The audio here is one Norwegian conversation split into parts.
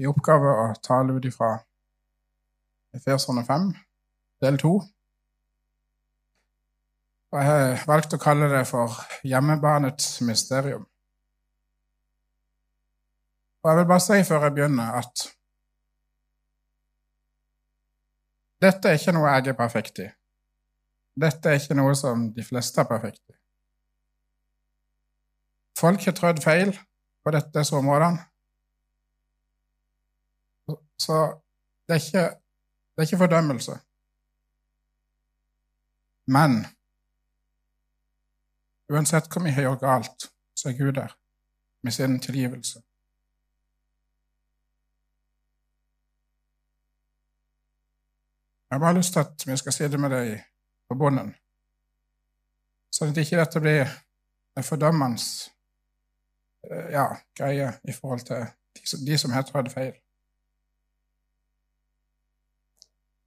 i oppgave å tale ut ifra Efeserne 5, del 2. Og jeg har valgt å kalle det for hjemmebanets mysterium. Og jeg vil bare si før jeg begynner, at dette er ikke noe jeg er perfekt i. Dette er ikke noe som de fleste er perfekt i. Folk har trødd feil på disse områdene. Så det er ikke, det er ikke fordømmelse. Men uansett hvor mye har gjort galt, så er Gud der med sin tilgivelse. Jeg har bare lyst til at vi skal sitte med deg på bunnen, sånn at ikke dette blir en fordømmende eh, ja, greie i forhold til de som, de som har trødd feil.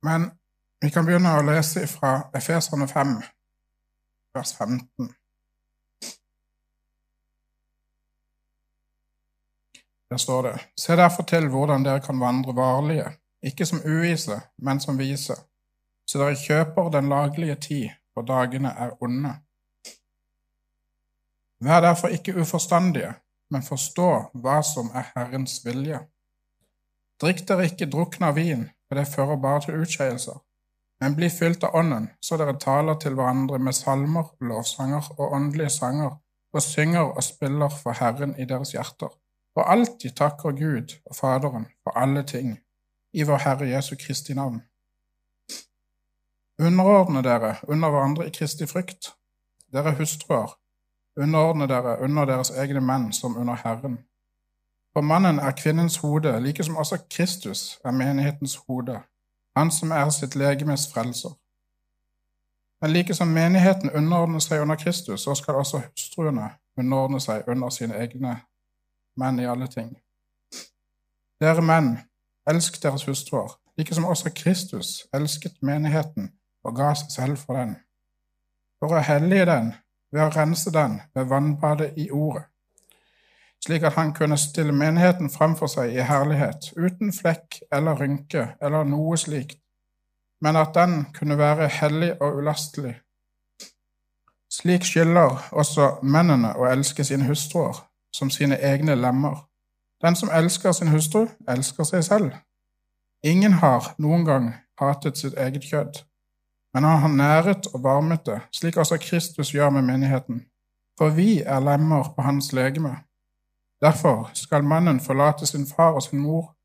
Men vi kan begynne å lese fra Efeserne 5, vers 15. Der står det:" Se derfor til hvordan dere kan vandre varlige, ikke som uvise, men som vise, så dere kjøper den laglige tid, for dagene er onde. Vær derfor ikke uforstandige, men forstå hva som er Herrens vilje. Drikk dere ikke drukne av vin, for det fører bare til utskeielser, men bli fylt av Ånden, så dere taler til hverandre med salmer, lovsanger og åndelige sanger, og synger og spiller for Herren i deres hjerter, og alltid takker Gud og Faderen for alle ting, i vår Herre Jesu Kristi navn. Underordne dere under hverandre i Kristi frykt. Dere hustruer, underordne dere under deres egne menn som under Herren. For mannen er kvinnens hode, like som også Kristus er menighetens hode, han som er sitt legemes frelser. Men like som menigheten underordner seg under Kristus, så skal også hustruene underordne seg under sine egne menn i alle ting. Dere menn, elsk deres hustruer, like som også Kristus elsket menigheten og ga seg selv for den, for å hellige den ved å rense den ved vannbadet i ordet slik at han kunne stille menigheten framfor seg i herlighet, uten flekk eller rynke eller noe slikt, men at den kunne være hellig og ulastelig. Slik skylder også mennene å elske sine hustruer som sine egne lemmer. Den som elsker sin hustru, elsker seg selv. Ingen har noen gang hatet sitt eget kjødd, men han har næret og varmet det, slik også Kristus gjør med menigheten. For vi er lemmer på hans legeme. Derfor skal mannen forlate sin far og sin mor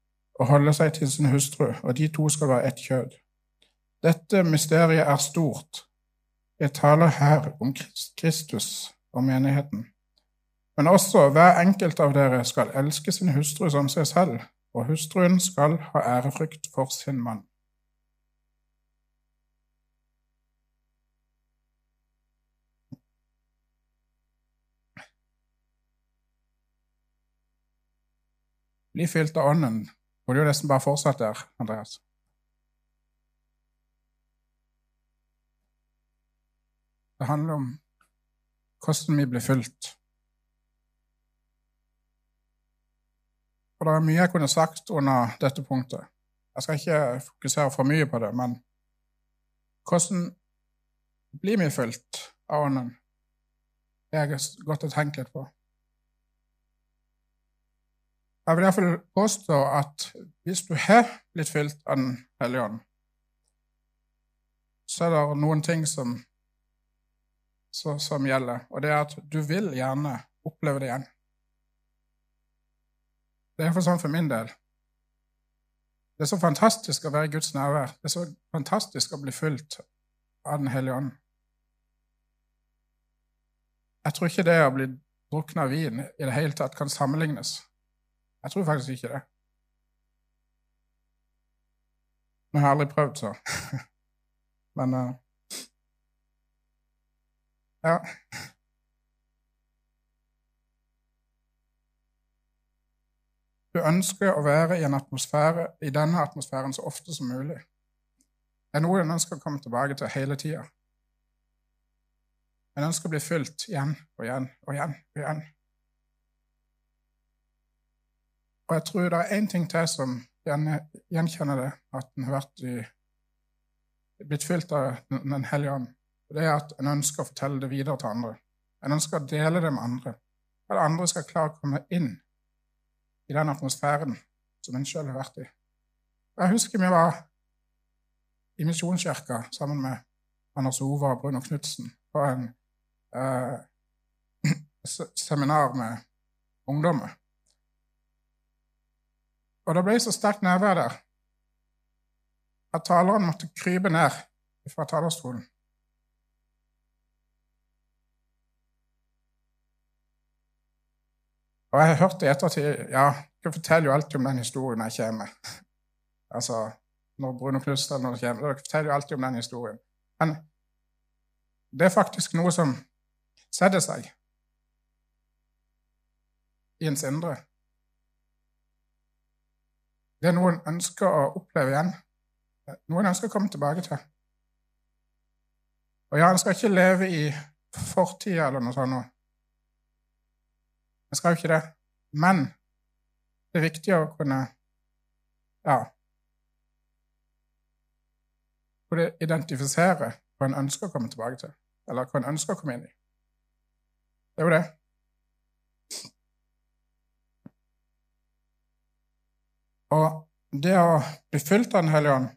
og holde seg til sin hustru, og de to skal være ett kjød. Dette mysteriet er stort. Jeg taler her om Kristus og menigheten. Men også hver enkelt av dere skal elske sin hustru som seg selv, og hustruen skal ha ærefrykt for sin mann. Bli fylt av Ånden. og du jo nesten bare fortsatt der, Andreas. Det handler om hvordan vi blir fylt. Og Det er mye jeg kunne sagt under dette punktet. Jeg skal ikke fokusere for mye på det, men hvordan blir vi fylt av Ånden? Det er godt å tenke litt på. Jeg vil iallfall påstå at hvis du har blitt fylt av Den hellige ånd, så er det noen ting som, så, som gjelder, og det er at du vil gjerne oppleve det igjen. Det er iallfall sånn for min del. Det er så fantastisk å være i Guds nærvær. Det er så fantastisk å bli fylt av Den hellige ånd. Jeg tror ikke det å bli drukna av vin i det hele tatt kan sammenlignes. Jeg tror faktisk ikke det. Jeg har aldri prøvd, så. Men uh, Ja. Du ønsker å være i, atmosfære, i denne atmosfæren så ofte som mulig. Det er noe en ønsker å komme tilbake til hele tida. En ønsker å bli fylt igjen og igjen og igjen og igjen. Og jeg tror det er én ting til som gjenkjenner det, at en har vært i, blitt fylt av Den hellige ånd. Det er at en ønsker å fortelle det videre til andre. En ønsker å dele det med andre. At andre skal klare å komme inn i den atmosfæren som en sjøl har vært i. Jeg husker vi var i Misjonskirka sammen med Anders Ove og Bruno Knutsen på en eh, seminar med ungdommer. Og det ble så sterkt nærvær der at taleren måtte krype ned fra talerstolen. Og jeg har hørt i ettertid Ja, du forteller jo alltid om den historien når jeg kommer. Altså, når Bruno Knutsen når kommer, Dere forteller jo alltid om den historien. Men det er faktisk noe som setter seg i ens indre. Det er noe en ønsker å oppleve igjen. Noe en ønsker å komme tilbake til. Og ja, en skal ikke leve i fortida eller noe sånt. En skal jo ikke det. Men det er viktig å kunne ja, kunne identifisere hva en ønsker å komme tilbake til, eller hva en ønsker å komme inn i. Det er jo det. Og det å bli fylt av Den hellige ånd,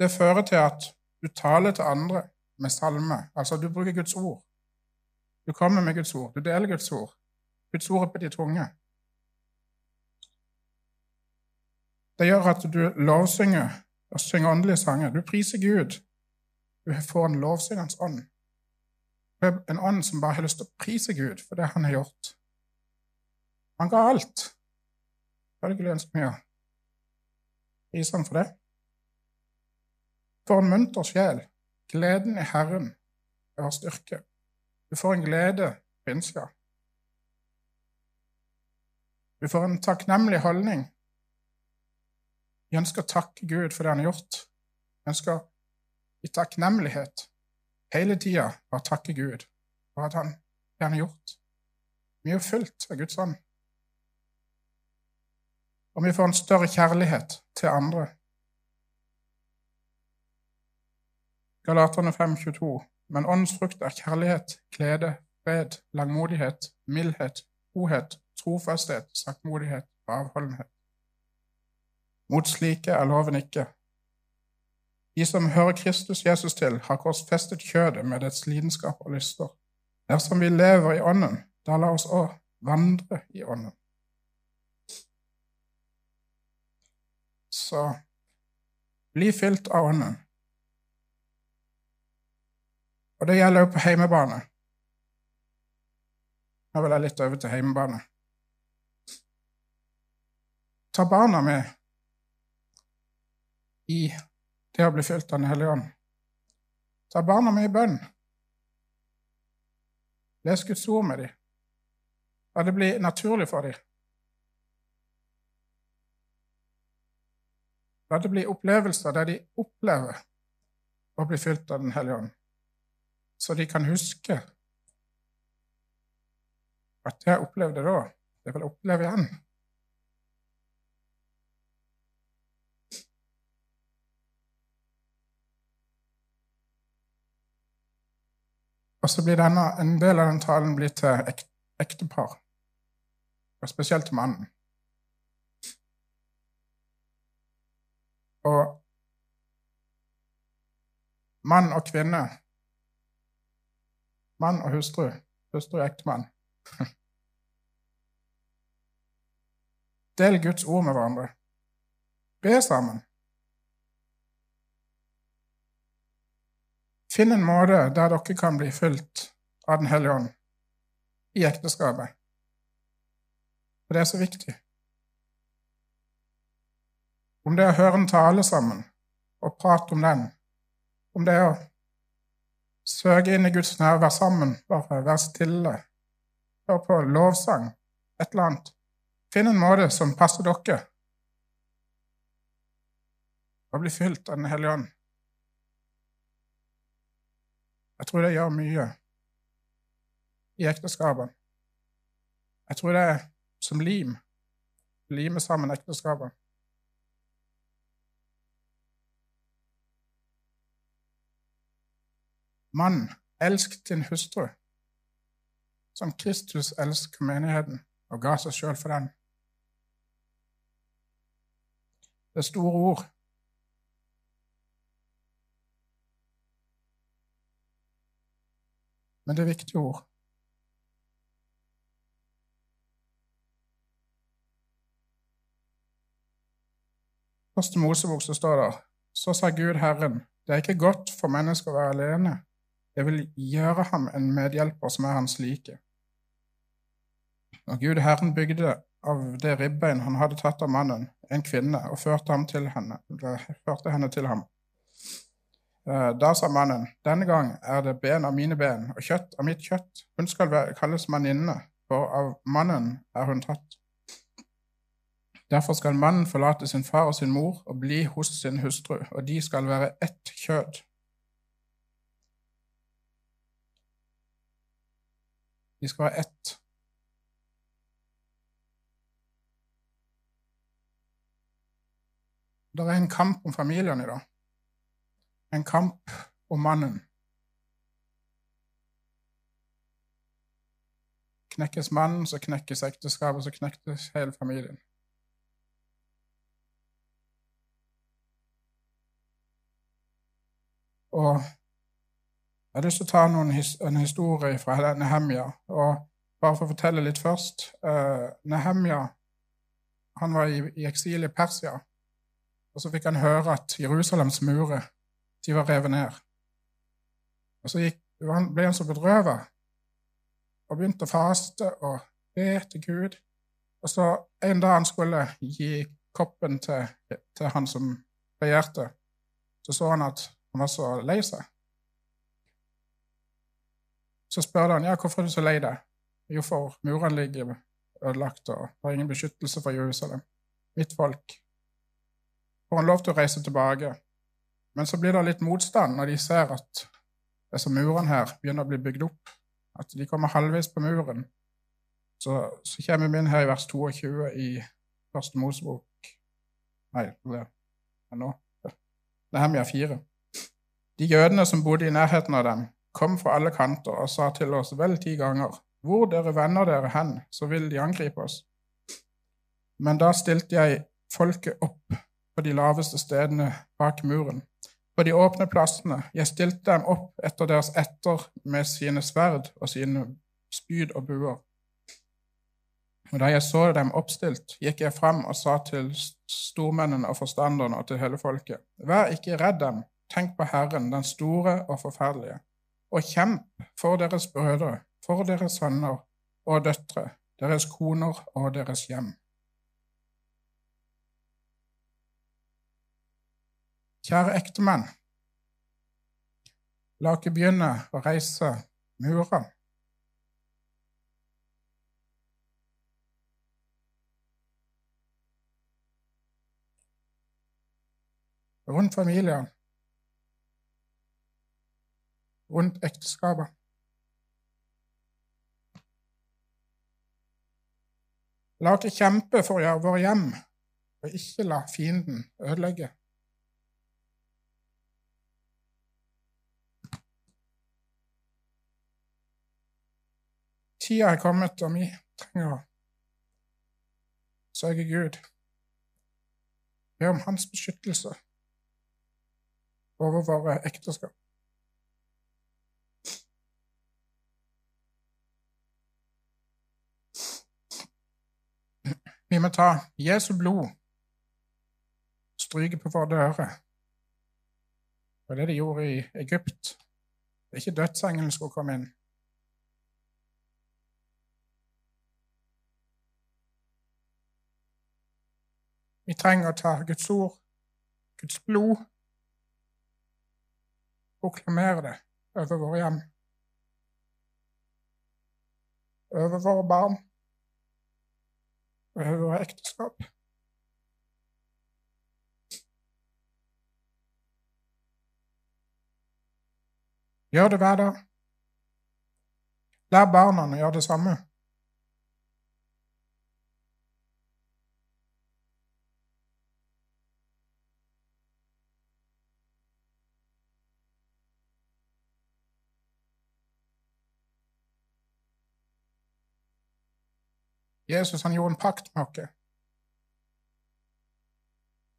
det fører til at du taler til andre med salme. Altså, du bruker Guds ord. Du kommer med Guds ord. Du deler Guds ord. Guds ord er på de tunge. Det gjør at du lovsynger og synger åndelige sanger. Du priser Gud. Du får en lovsyngerens ånd. En ånd som bare har lyst til å prise Gud for det han har gjort. Han ga alt. Følgelig ønsker vi å Pris han for det. For en munter sjel. Gleden i Herren er styrke. Du får en glede på innsida. Du får en takknemlig holdning. Vi ønsker å takke Gud for det han har gjort. Vi ønsker i takknemlighet hele tida å takke Gud for at han, det han har gjort. Vi er fylt av Guds ånd og vi får en større kjærlighet til andre. Galaterne 5,22. Men åndsfrukt er kjærlighet, glede, fred, langmodighet, mildhet, godhet, trofasthet, saktmodighet og avholdenhet. Mot slike er loven ikke. De som hører Kristus Jesus til, har korsfestet kjødet med dets lidenskap og lyster. Dersom vi lever i Ånden, da la oss òg vandre i Ånden. Så bli fylt av Ånden. Og det gjelder jo på heimebane. Nå vil jeg litt over til heimebane. Ta barna med i det å bli fylt av Den hellige ånd. Ta barna med i bønn. Les Guds ord med dem. La det bli naturlig for dem. La det bli opplevelser der de opplever å bli fylt av Den hellige ånd, så de kan huske at det jeg opplevde da, det vil jeg oppleve igjen. Og så blir denne, en del av den talen blir til ek, ektepar, og spesielt til mannen. Og mann og kvinne Mann og hustru. Hustru og ektemann. Del Guds ord med hverandre. Be sammen. Finn en måte der dere kan bli fulgt av Den hellige ånd i ekteskapet. For det er så viktig. Om det er å høre en tale sammen og prate om den, om det er å søke inn i Guds nærvær sammen, bare være stille, høre på lovsang, et eller annet. Finn en måte som passer dere, og bli fylt av Den hellige ånd. Jeg tror det gjør mye i ekteskapene. Jeg tror det er som lim lime sammen ekteskapet. Mann, elsk din hustru, som Kristus elsker menigheten og ga seg sjøl for den. Det er store ord. Men det er viktige ord. Første Mosebok så står det Så sa Gud Herren, det er ikke godt for mennesker å være alene. Jeg vil gjøre ham en medhjelper som er hans like. Og Gud Herren bygde av det ribbein han hadde tatt av mannen, en kvinne, og førte, henne, førte henne til ham. Eh, da sa mannen, denne gang er det ben av mine ben og kjøtt av mitt kjøtt. Hun skal kalles manninne, for av mannen er hun tatt. Derfor skal mannen forlate sin far og sin mor og bli hos sin hustru, og de skal være ett kjød. De skal være ett. Det er en kamp om familien i dag. En kamp om mannen. Knekkes mannen, så knekkes ekteskapet, så knekkes hele familien. Og jeg har lyst til å ta noen, en historie fra Nehemja. Og bare for å fortelle litt først uh, Nehemja han var i, i eksil i Persia. Og så fikk han høre at Jerusalems murer de var revet ned. Og så gikk, han, ble han så bedrøvet og begynte å faste og be til Gud. Og så en dag han skulle gi koppen til, til han som regjerte, så så han at han var så lei seg. Så spør han ja, hvorfor er du så lei deg. Jo, for murene ligger ødelagt, og det er ingen beskyttelse for Jerusalem. Mitt folk. Får han lov til å reise tilbake. Men så blir det litt motstand når de ser at disse murene her begynner å bli bygd opp. At de kommer halvveis på muren. Så, så kommer vi inn her i vers 22 i Første Mosebok Nei, det er nå. Nehemia 4. De jødene som bodde i nærheten av dem, kom fra alle kanter og sa til oss vel ti ganger, hvor dere vender dere hen, så vil de angripe oss. Men da stilte jeg folket opp på de laveste stedene bak muren, på de åpne plassene. Jeg stilte dem opp etter deres etter med sine sverd og sine spyd og buer. Og da jeg så dem oppstilt, gikk jeg fram og sa til stormennene og forstanderne og til hele folket, vær ikke redd dem, Tenk på Herren, den store og forferdelige, og kjemp for deres brødre, for deres sønner og døtre, deres koner og deres hjem. Kjære ektemenn, la oss begynne å reise murer. Rundt familien rundt ekteskapet. La oss kjempe for å gjøre våre hjem, og ikke la fienden ødelegge. Tida er kommet, og vi trenger å søke Gud. Be om hans beskyttelse over våre ekteskap. Vi må ta Jesu blod, stryke på våre dører. Det var det de gjorde i Egypt. Det er ikke dødsengelen skulle komme inn. Vi trenger å ta Guds ord, Guds blod, proklamere det over våre hjem, over våre barn over ekteskap. Gjør det hver dag. Lær barna å gjøre det samme. Jesus han gjorde en pakt med oss.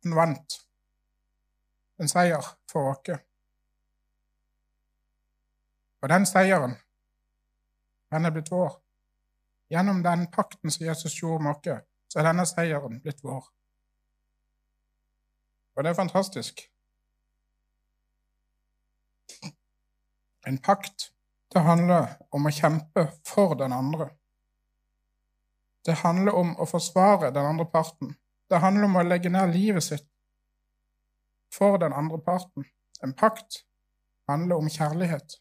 Han vant en seier for oss. Og den seieren, den er blitt vår. Gjennom den pakten som Jesus gjorde med oss, så er denne seieren blitt vår. Og det er fantastisk. En pakt, det handler om å kjempe for den andre. Det handler om å forsvare den andre parten. Det handler om å legge ned livet sitt for den andre parten. En pakt handler om kjærlighet.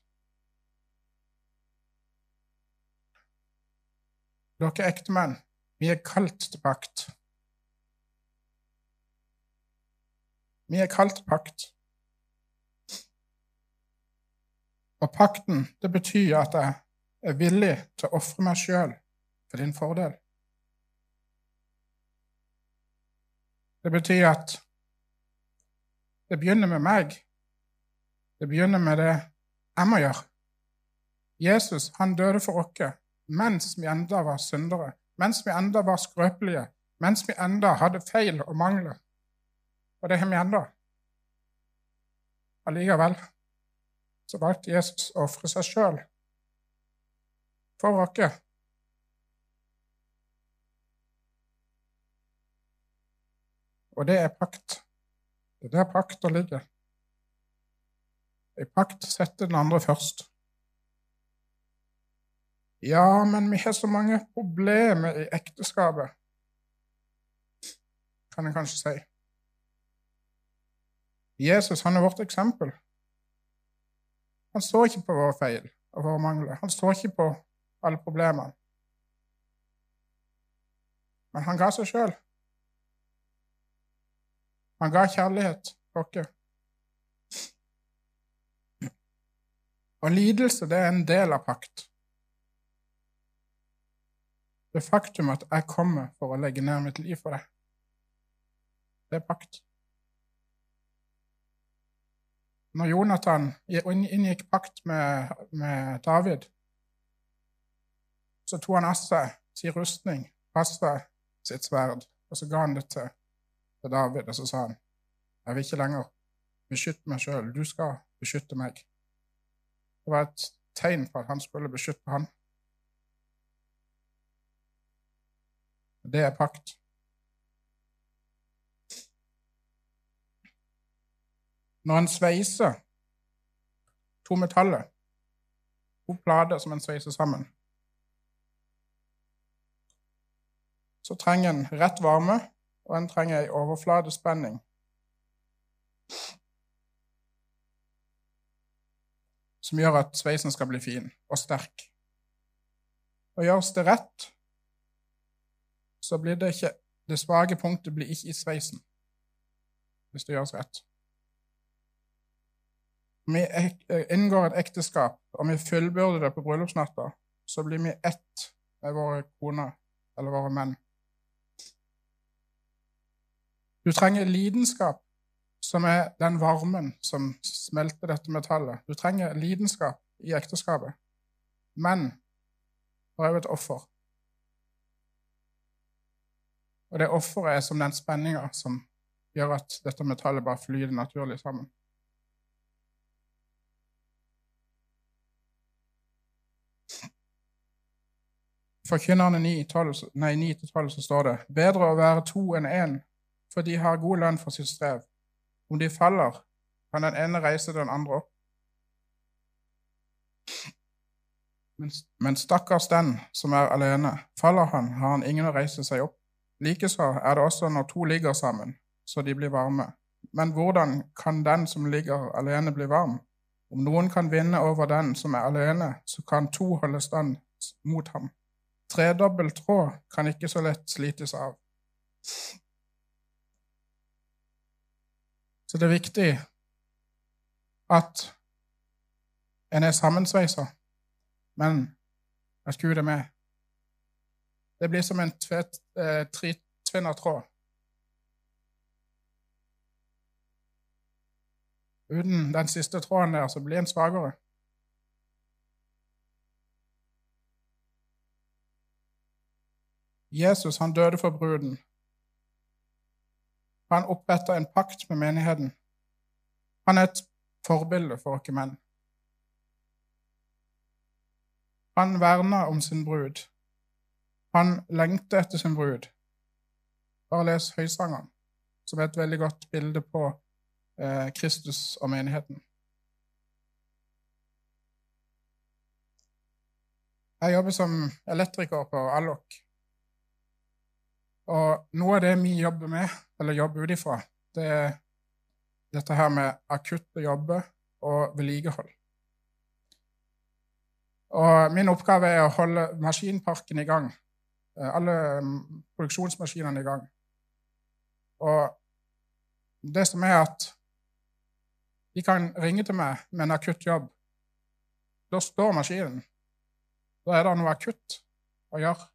Dere ektemenn, vi er kalt til pakt. Vi er kalt til pakt. Og pakten, det betyr at jeg er villig til å ofre meg sjøl for din fordel. Det betyr at det begynner med meg. Det begynner med det jeg må gjøre. Jesus han døde for oss mens vi enda var syndere, mens vi enda var skrøpelige, mens vi enda hadde feil og mangler. Og det har vi enda. Allikevel så valgte Jesus å ofre seg sjøl for oss. Og det er pakt. Det er der pakta ligger. I pakt setter den andre først. Ja, men vi har så mange problemer i ekteskapet, kan en kanskje si. Jesus han er vårt eksempel. Han så ikke på våre feil og våre mangler. Han så ikke på alle problemene. Men han ga seg sjøl. Han ga kjærlighet til oss. Og lidelse, det er en del av pakt. Det faktum at jeg kommer for å legge ned mitt liv for deg, det er pakt. Når Jonathan inngikk pakt med, med David, så tok han av seg sin rustning, av seg sitt sverd, og så ga han det til, til David, og så sa han, 'Jeg vil ikke lenger beskytte meg sjøl, du skal beskytte meg.' Det var et tegn på at han skulle beskytte han. Det er pakt. Når en sveiser to metaller, to plater som en sveiser sammen, så trenger en rett varme, og en trenger ei overfladespenning. Som gjør at sveisen skal bli fin og sterk. Og gjøres det rett, så blir det ikke Det svake punktet blir ikke i sveisen hvis det gjøres rett vi eh, inngår et ekteskap, og vi fullbyrder det på bryllupsnatta, så blir vi ett med våre koner eller våre menn. Du trenger lidenskap, som er den varmen som smelter dette metallet. Du trenger lidenskap i ekteskapet. Men det er jo et offer. Og det offeret er som den spenninga som gjør at dette metallet bare flyter naturlig sammen. Forkynnerne 9-12 så står det bedre å være to enn én, for de har god lønn for sitt strev. Om de faller, kan den ene reise den andre opp. Men, men stakkars den som er alene, faller han, har han ingen å reise seg opp. Likeså er det også når to ligger sammen, så de blir varme. Men hvordan kan den som ligger alene, bli varm? Om noen kan vinne over den som er alene, så kan to holde stand mot ham. Tredobbel tråd kan ikke så lett slites av. Så det er viktig at en er sammensveisa, men at Gud er med. Det blir som en eh, tretvinna tråd. Uten den siste tråden der, så blir en svakere. Jesus han døde for bruden. Han oppretter en pakt med menigheten. Han er et forbilde for oss menn. Han verna om sin brud. Han lengter etter sin brud. Bare les Høysangeren, som er et veldig godt bilde på eh, Kristus og menigheten. Jeg jobber som elektriker på Allok. Og noe av det vi jobber med, eller jobber ut ifra, det er dette her med akutte jobber og vedlikehold. Og min oppgave er å holde maskinparken i gang. Eh, alle mm, produksjonsmaskinene i gang. Og det som er at de kan ringe til meg med en akutt jobb. Da står maskinen. Da er det noe akutt å gjøre.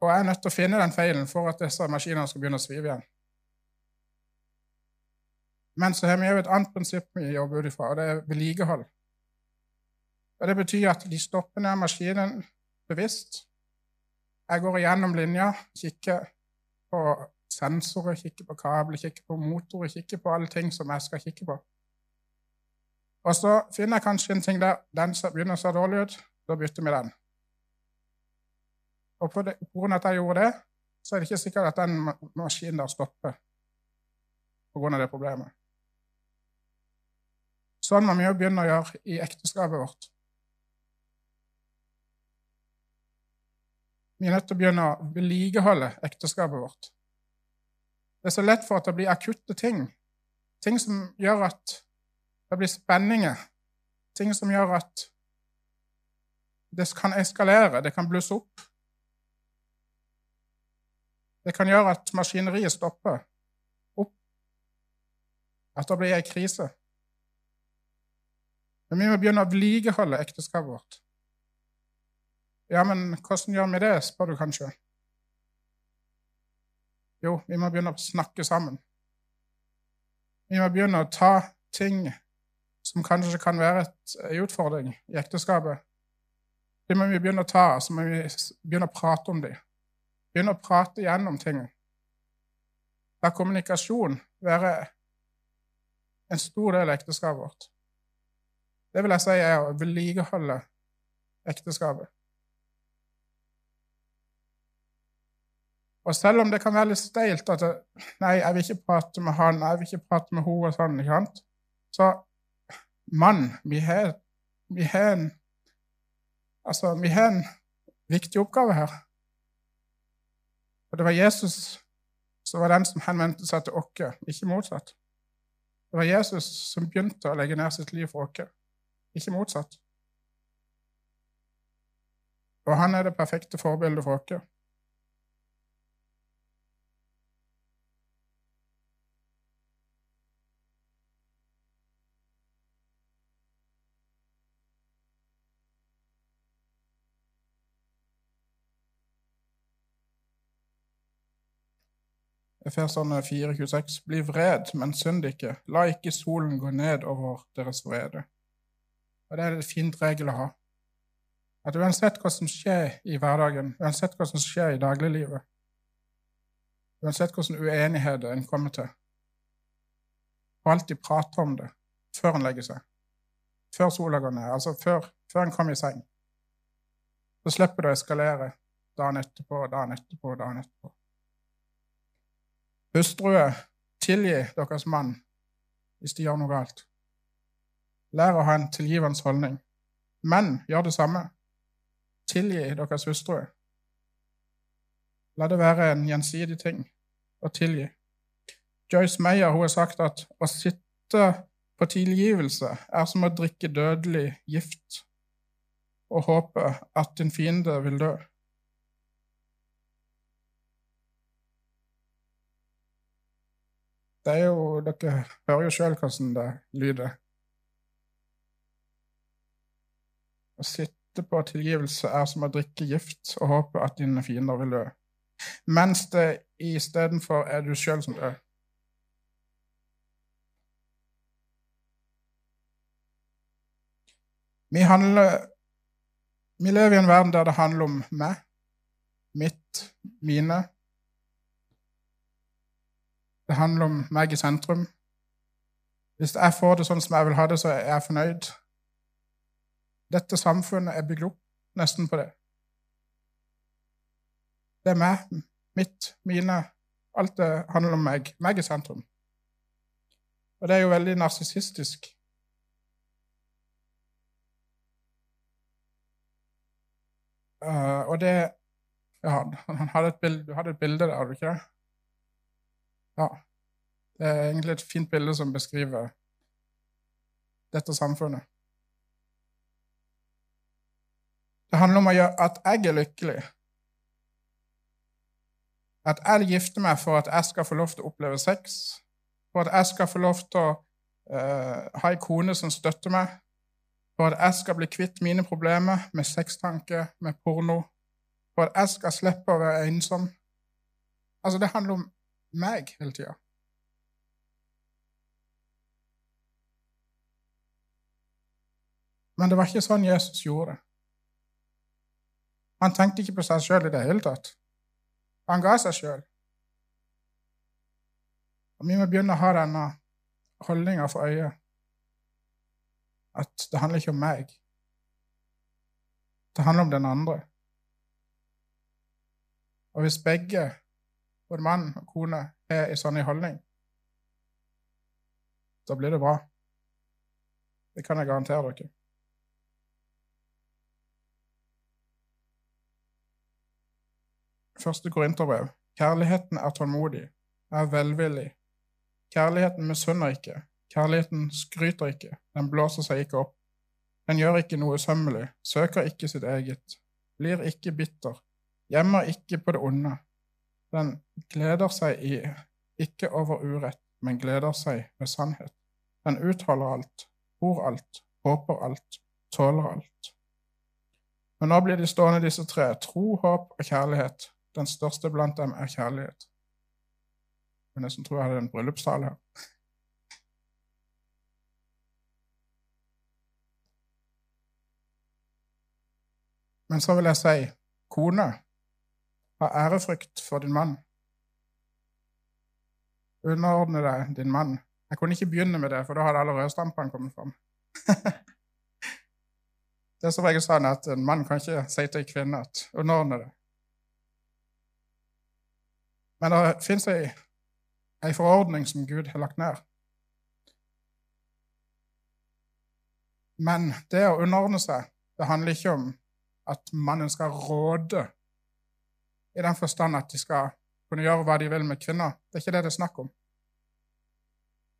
Og jeg er nødt til å finne den feilen for at disse maskinene skal begynne å svive igjen. Men så har vi òg et annet prinsipp vi jobber ut ifra, og det er vedlikehold. Og Det betyr at de stopper ned maskinen bevisst. Jeg går igjennom linja, kikker på sensorer, kikker på kabler, kikker på motorer, kikker på alle ting som jeg skal kikke på. Og så finner jeg kanskje en ting der den begynner å se dårlig ut. Da bytter vi den. Og av at jeg gjorde det, så er det ikke sikkert at den maskinen der stopper av det problemet. Sånn må vi jo begynne å gjøre i ekteskapet vårt. Vi er nødt til å begynne å vedlikeholde ekteskapet vårt. Det er så lett for at det blir akutte ting. Ting som gjør at det blir spenninger. Ting som gjør at det kan eskalere, det kan blusse opp. Det kan gjøre at maskineriet stopper opp, at det blir ei krise. Men vi må begynne å vedlikeholde ekteskapet vårt. Ja, men hvordan gjør vi det, spør du kanskje. Jo, vi må begynne å snakke sammen. Vi må begynne å ta ting som kanskje kan være en utfordring i ekteskapet. Det må vi begynne å ta, så må vi begynne å prate om dem. Begynne å prate gjennom ting. La kommunikasjon være en stor del av ekteskapet vårt. Det vil jeg si er å vedlikeholde ekteskapet. Og selv om det kan være litt steilt at nei, jeg vil ikke prate med han, jeg vil ikke prate med henne og sånn, ikke sant? så mann, vi har en Altså, vi har en viktig oppgave her. Og det var Jesus som var den som henvendte seg til oss, ikke motsatt. Det var Jesus som begynte å legge ned sitt liv for oss ikke motsatt. Og han er det perfekte forbildet for oss. Efeserne 4,26.: Bli vred, men synd ikke. La ikke solen gå ned over deres vrede. Og det er et fint regel å ha. At uansett hva som skjer i hverdagen, uansett hva som skjer i dagliglivet, uansett hvilke uenigheter en kommer til, og alltid prate om det før en legger seg, før sola går ned, altså før, før en kommer i seng. Så slipper det å eskalere dagen etterpå, dagen etterpå, dagen etterpå. Hustruer, tilgi deres mann hvis de gjør noe galt. Lær å ha en tilgivende holdning. Menn, gjør det samme. Tilgi deres hustruer. La det være en gjensidig ting å tilgi. Joyce Meyer hun har sagt at å sitte på tilgivelse er som å drikke dødelig gift og håpe at din fiende vil dø. Det er jo, Dere hører jo sjøl hvordan det lyder. Å sitte på tilgivelse er som å drikke gift og håpe at dine fiender vil dø, mens det istedenfor er du sjøl som dør. Vi handler Vi lever i en verden der det handler om meg, mitt, mine. Det handler om meg i sentrum. Hvis jeg får det sånn som jeg vil ha det, så er jeg fornøyd. Dette samfunnet er bygd opp nesten på det. Det er meg, mitt, mine. Alt det handler om meg. Meg i sentrum. Og det er jo veldig narsissistisk. Uh, og det ja, han hadde et bilde, Du hadde et bilde der, hadde du ikke det? Ja. Det er egentlig et fint bilde som beskriver dette samfunnet. Det handler om å gjøre at jeg er lykkelig. At jeg gifter meg for at jeg skal få lov til å oppleve sex, for at jeg skal få lov til å uh, ha ei kone som støtter meg, for at jeg skal bli kvitt mine problemer med sextanke, med porno, for at jeg skal slippe å være ensom. Altså, det handler om meg hele tida. Men det var ikke sånn Jesus gjorde. Han tenkte ikke på seg sjøl i det hele tatt. Han ga seg sjøl. Vi må begynne å ha denne holdninga for øyet. At det handler ikke om meg. Det handler om den andre. Og hvis begge, både mann og kone, er i sånn holdning, da blir det bra. Det kan jeg garantere dere. Første Korinterbrev. Kjærligheten er tålmodig, er velvillig. Kjærligheten misunner ikke. Kjærligheten skryter ikke. Den blåser seg ikke opp. Den gjør ikke noe usømmelig, søker ikke sitt eget, blir ikke bitter, gjemmer ikke på det onde. Den gleder seg i, ikke over urett, men gleder seg med sannhet. Den utholder alt, bor alt, håper alt, tåler alt. Men nå blir de stående, disse tre, tro, håp og kjærlighet. Den største blant dem er kjærlighet. Jeg nesten tror jeg hadde en bryllupstale her. Men så vil jeg si, kone, ha ærefrykt for din mann. Underordne deg din mann. Jeg kunne ikke begynne med det, for da hadde alle rødstampene kommet fram. det er som regel sånn at en mann kan ikke si til en kvinne at underordne det. Men det fins ei, ei forordning som Gud har lagt ned. Men det å underordne seg, det handler ikke om at mannen skal råde i den forstand at de skal kunne gjøre hva de vil med kvinner. Det er ikke det det er snakk om.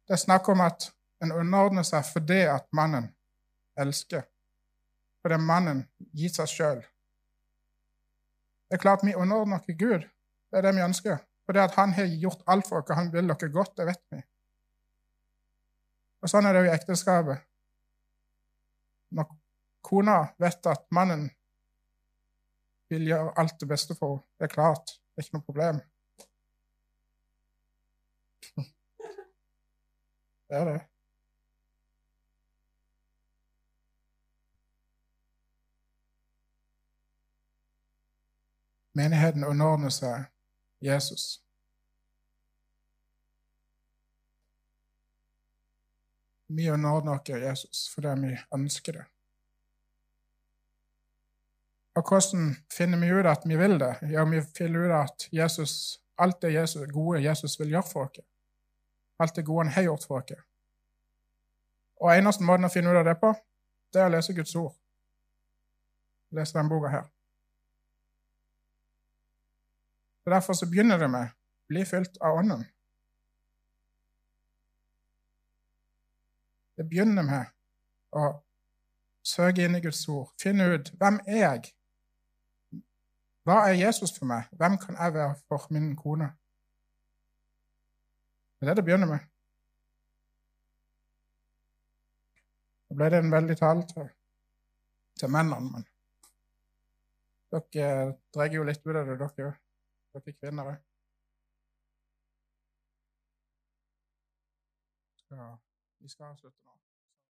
Det er snakk om at en underordner seg fordi at mannen elsker. Fordi mannen gir seg sjøl. Det er klart vi underordner ikke Gud. Det er det vi ønsker. Fordi at han har gjort alt for oss. Han vil dere godt. Det vet vi. Og Sånn er det jo i ekteskapet. Når kona vet at mannen vil gjøre alt det beste for henne. Det er klart. Det er ikke noe problem. Det er det. Menigheten underordner seg Jesus. Vi underordner oss Jesus fordi vi ønsker det. Og hvordan finner vi ut at vi vil det? Ja, vi finner ut at Jesus, alt det Jesus, gode Jesus vil gjøre for oss. Alt det gode han har gjort for oss. Og eneste måten å finne ut av det på, det er å lese Guds ord. Lese denne boka her. Så Derfor så begynner det med bli fylt av Ånden. Det begynner med å søke inn i Guds ord, finne ut hvem er jeg hva er Jesus for meg? Hvem kan jeg være for min kone? Det er det det begynner med. Da ble det en veldig tale til, til mennene, men dere drar jo litt ut av det, dere òg. Dere kvinner òg. Ja, vi skal avslutte nå.